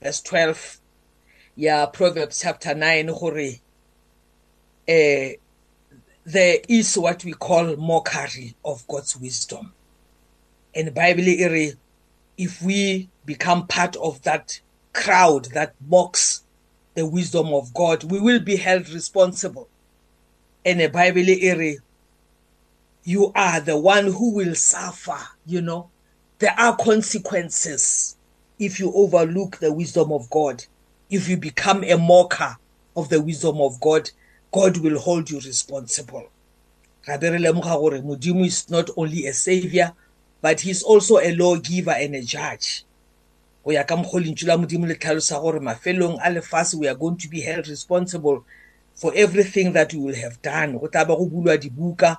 verse 12 ya proverbs chapter 9 gore eh there is what we call mockery of God's wisdom and bible e re if we become part of that crowd that mocks the wisdom of God we will be held responsible and bible e re you are the one who will suffer you know there are consequences if you overlook the wisdom of god if you become a mocker of the wisdom of god god will hold you responsible gabe re lemoga gore modimo is not only a savior but he's also a lawgiver and a judge go ya ka mogolintšu la modimo le tlhalosa gore mafelong a lefase we are going to be held responsible for everything that you will have done go tla ba go bulwa dibuka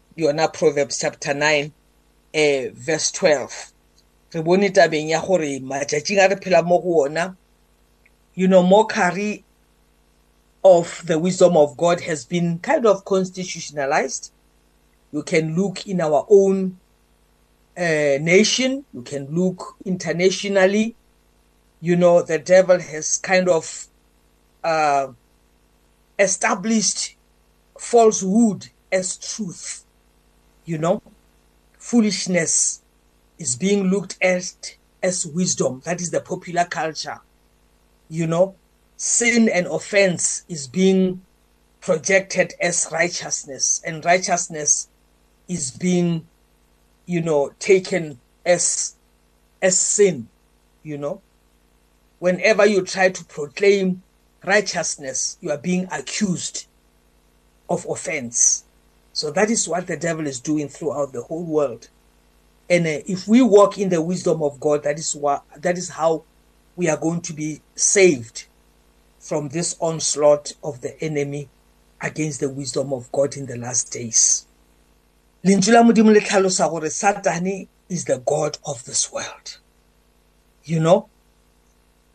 yona proverbs chapter 9 eh verse 12 re bone tabeng ya gore matšatšing a re phela mo go ona you know mockery of the wisdom of god has been kind of constitutionalized you can look in our own uh, nation you can look internationally you know the devil has kind of uh, established falsehood as truth you know foolishness is being looked at as wisdom that is the popular culture you know sin and offense is being projected as righteousness and righteousness is being you know taken as as sin you know whenever you try to proclaim righteousness, you are being accused of offense. So that is what the devil is doing throughout the whole world. And uh, if we walk in the wisdom of God, that is what that is how we are going to be saved from this onslaught of the enemy against the wisdom of God in the last days. Lentswe la modimo le tlhalosa gore Satan is the god of this world. You know?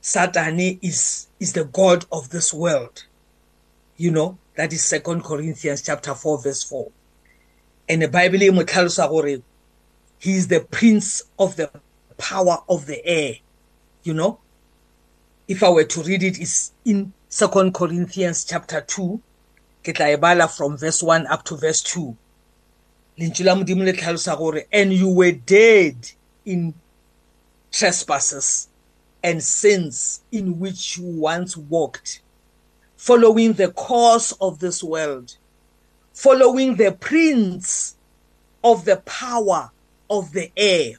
Satan is is the god of this world. You know, that is 2 Corinthians chapter 4 verse 4. And the Bible e mo tlhalosa gore he is the prince of the power of the air. You know, if I were to read it is in 2 Corinthians chapter 2 ke tla e bala from verse 1 up to verse 2. Lentswe la modimo le tlhalosa gore and you were dead in trespasses and sins in which you once walked, following the course of this world, following the prince of the power of the air,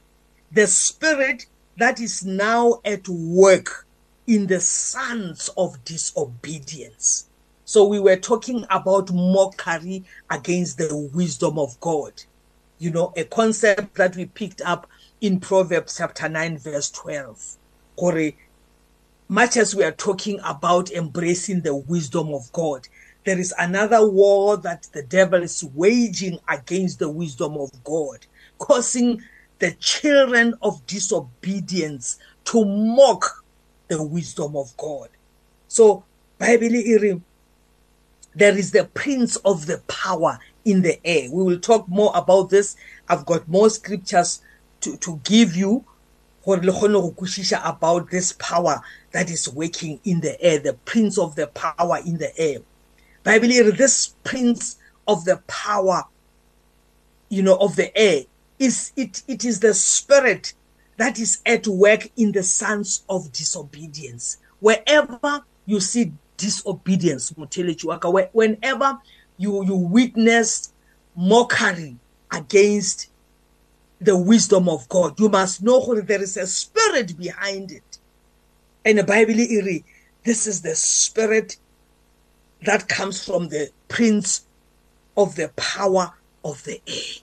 the spirit that is now at work in the sons of disobedience. So we were talking about mockery against the wisdom of God. You know, a concept that we picked up in Proverbs chapter 9 verse 12. gore much as we are talking about embracing the wisdom of God, there is another war that the devil is waging against the wisdom of God, causing the children of disobedience to mock the wisdom of God. So, Bible iri e there is the prince of the power in the air. We will talk more about this. I've got more scriptures to to give you gore le kgone go kwešiša about this power that is working in the air the prince of the power in the air bible e re this prince of the power you know of the air is it it is the spirit that is at work in the sons of disobedience wherever you see disobedience motheletši wa ka whenever you you witness mockery against the wisdom of God you must know gore there is a spirit behind it and the bible e re this is the spirit that comes from the prince of the power of the air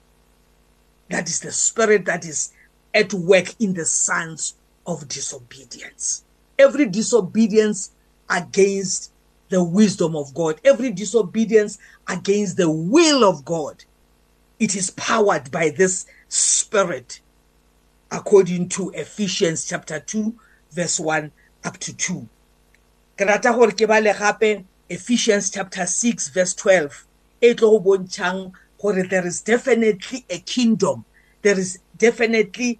that is the spirit that is at work in the sons of disobedience every disobedience against the wisdom of God every disobedience against the will of God it is powered by this spirit according to Ephesians chapter 2 verse 1 up to 2 ke rata gore ke bale gape Ephesians chapter 6 verse 12 e tlo go bontshang gore there is definitely a kingdom there is definitely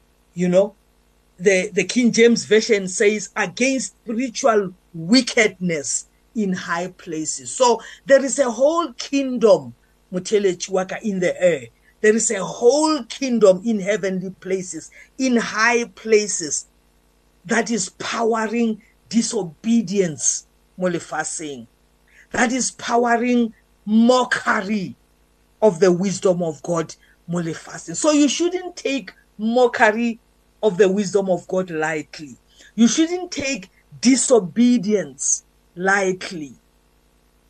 You know, the, the King James Version says against spiritual wickedness in high places. So there is a whole kingdom, Mutelechiwaka, in the air There is a whole kingdom in heavenly places, in high places that is powering disobedience mo lefatsheng. That is powering mockery of the wisdom of God mo lefatsheng. So you shouldn't take mockery of the wisdom of God lightly. You shouldn't take disobedience lightly.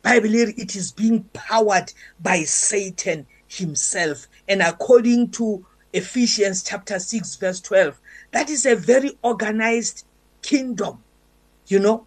Bible it is being powered by Satan himself. And according to Ephesians chapter 6, verse 12, that is a very organized kingdom. You know,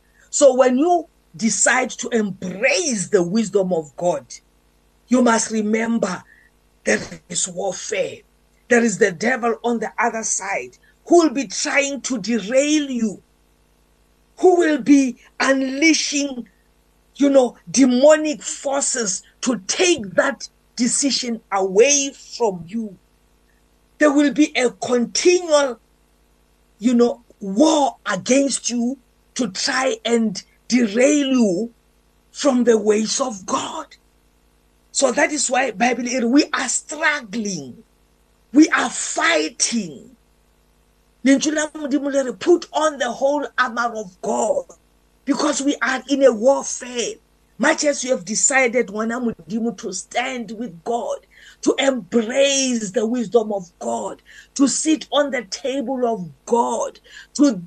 So when you decide to embrace the wisdom of God, you must remember there is warfare. There is the devil on the other side who will be trying to derail you, who will be unleashing you know, demonic forces to take that decision away from you. There will be a continual, you know, war against you to try and derail you from the ways of God. So that is why Bible we are struggling. We are fighting. Put on the whole armor of God because we are in a warfare much as you have decided wena mudimu to stand with God to embrace the wisdom of God to sit on the table of God to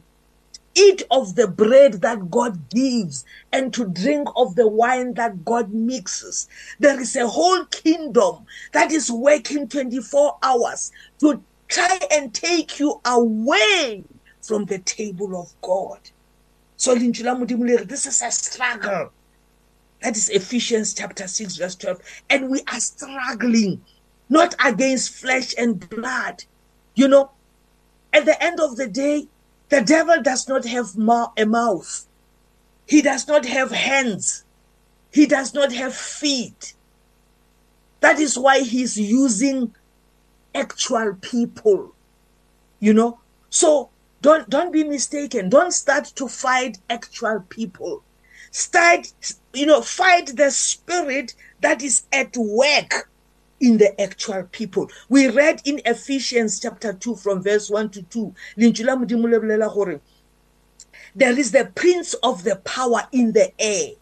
eat of the bread that God gives and to drink of the wine that God mixes. There is a whole kingdom that is working 24 hours to try and take you away from the table of God. So lentswe la Modimo le re this is a struggle. That is Ephesians chapter 6 verse 12 and we are struggling not against flesh and blood. You know, at the end of the day the devil does not have a mouth. He does not have hands. He does not have feet. That is why he's using actual people. You know? So Don't, don't be mistaken. Don't start to fight actual people. Start, you know, fight the spirit that is at work in the actual people we read in Ephesians chapter 2 from verse 1 to 2 lentswe la modimo le bolela gore there is the prince of the power in the air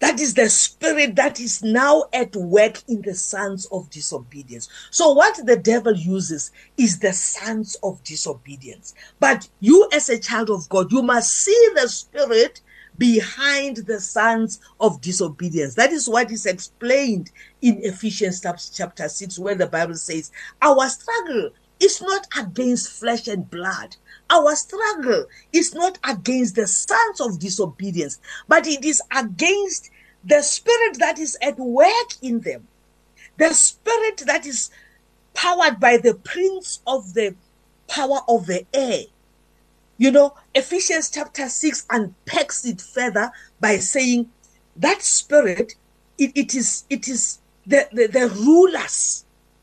That is the spirit that is now at work in the sons of disobedience. So, what the devil uses is the sons of disobedience. But you, as a child of God, you must see the spirit behind the sons of disobedience. That is what is explained in Ephesians chapter 6, where the Bible says, Our struggle is not against flesh and blood. Our struggle is not against the sons of disobedience, but it is against the spirit that is at work in them, the spirit that is powered by the prince of the power of the air. You know, Ephesians chapter 6 unpacks it further by saying that spirit, it, it is it is the, the, the rulers,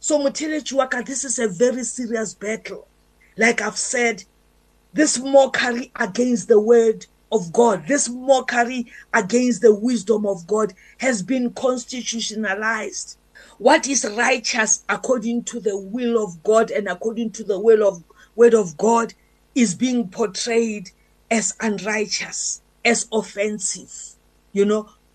So, Mutelechuaka, this is a very serious battle. Like I've said, this mockery against the word of God, this mockery against the wisdom of God has been constitutionalized. What is righteous according to the will of God and according to the will of word of God is being portrayed as unrighteous, as offensive. You know,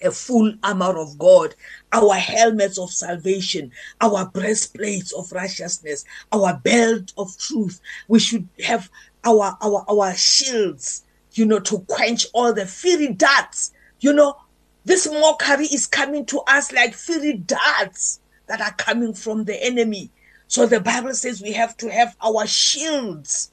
a full armor of God, our helmets of salvation, our breastplates of righteousness, our belt of truth. We should have our our our shields you know, to quench all the fiery darts. You know, this mockery is coming to us like fiery darts that are coming from the enemy. So the Bible says we have to have our shields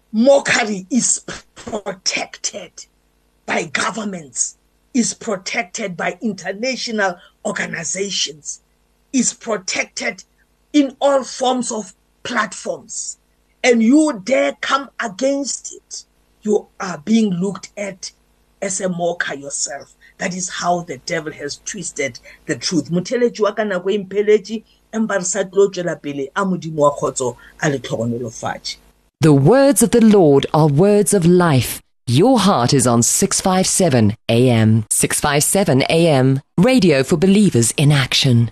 mockery is protected by governments, is protected by international organizations, is protected in all forms of platforms. and you dare come against it, you are being looked at as a mocker yourself. That is how the devil has twisted the truth. Motheletsi wa kana go impeletsi e empa re sa tlo tswela pele a modimo wa khotso a le tlhogonolofatse. The words of the Lord are words of life. Your heart is on 657 AM. 657 AM. Radio for believers in action.